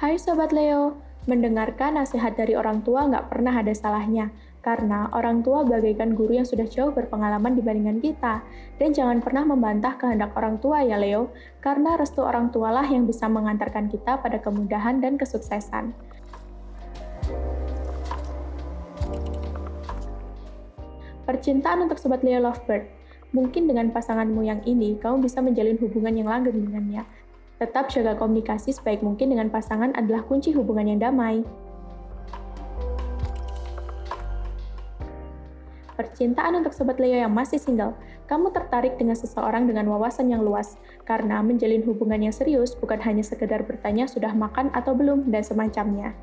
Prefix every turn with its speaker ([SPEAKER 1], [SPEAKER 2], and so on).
[SPEAKER 1] Hai Sobat Leo, mendengarkan nasihat dari orang tua nggak pernah ada salahnya, karena orang tua bagaikan guru yang sudah jauh berpengalaman dibandingkan kita. Dan jangan pernah membantah kehendak orang tua ya Leo, karena restu orang tualah yang bisa mengantarkan kita pada kemudahan dan kesuksesan. Percintaan untuk Sobat Leo Lovebird. Mungkin dengan pasanganmu yang ini, kamu bisa menjalin hubungan yang langgeng dengannya. Tetap jaga komunikasi sebaik mungkin dengan pasangan adalah kunci hubungan yang damai. Percintaan untuk Sobat Leo yang masih single, kamu tertarik dengan seseorang dengan wawasan yang luas, karena menjalin hubungan yang serius bukan hanya sekedar bertanya sudah makan atau belum dan semacamnya.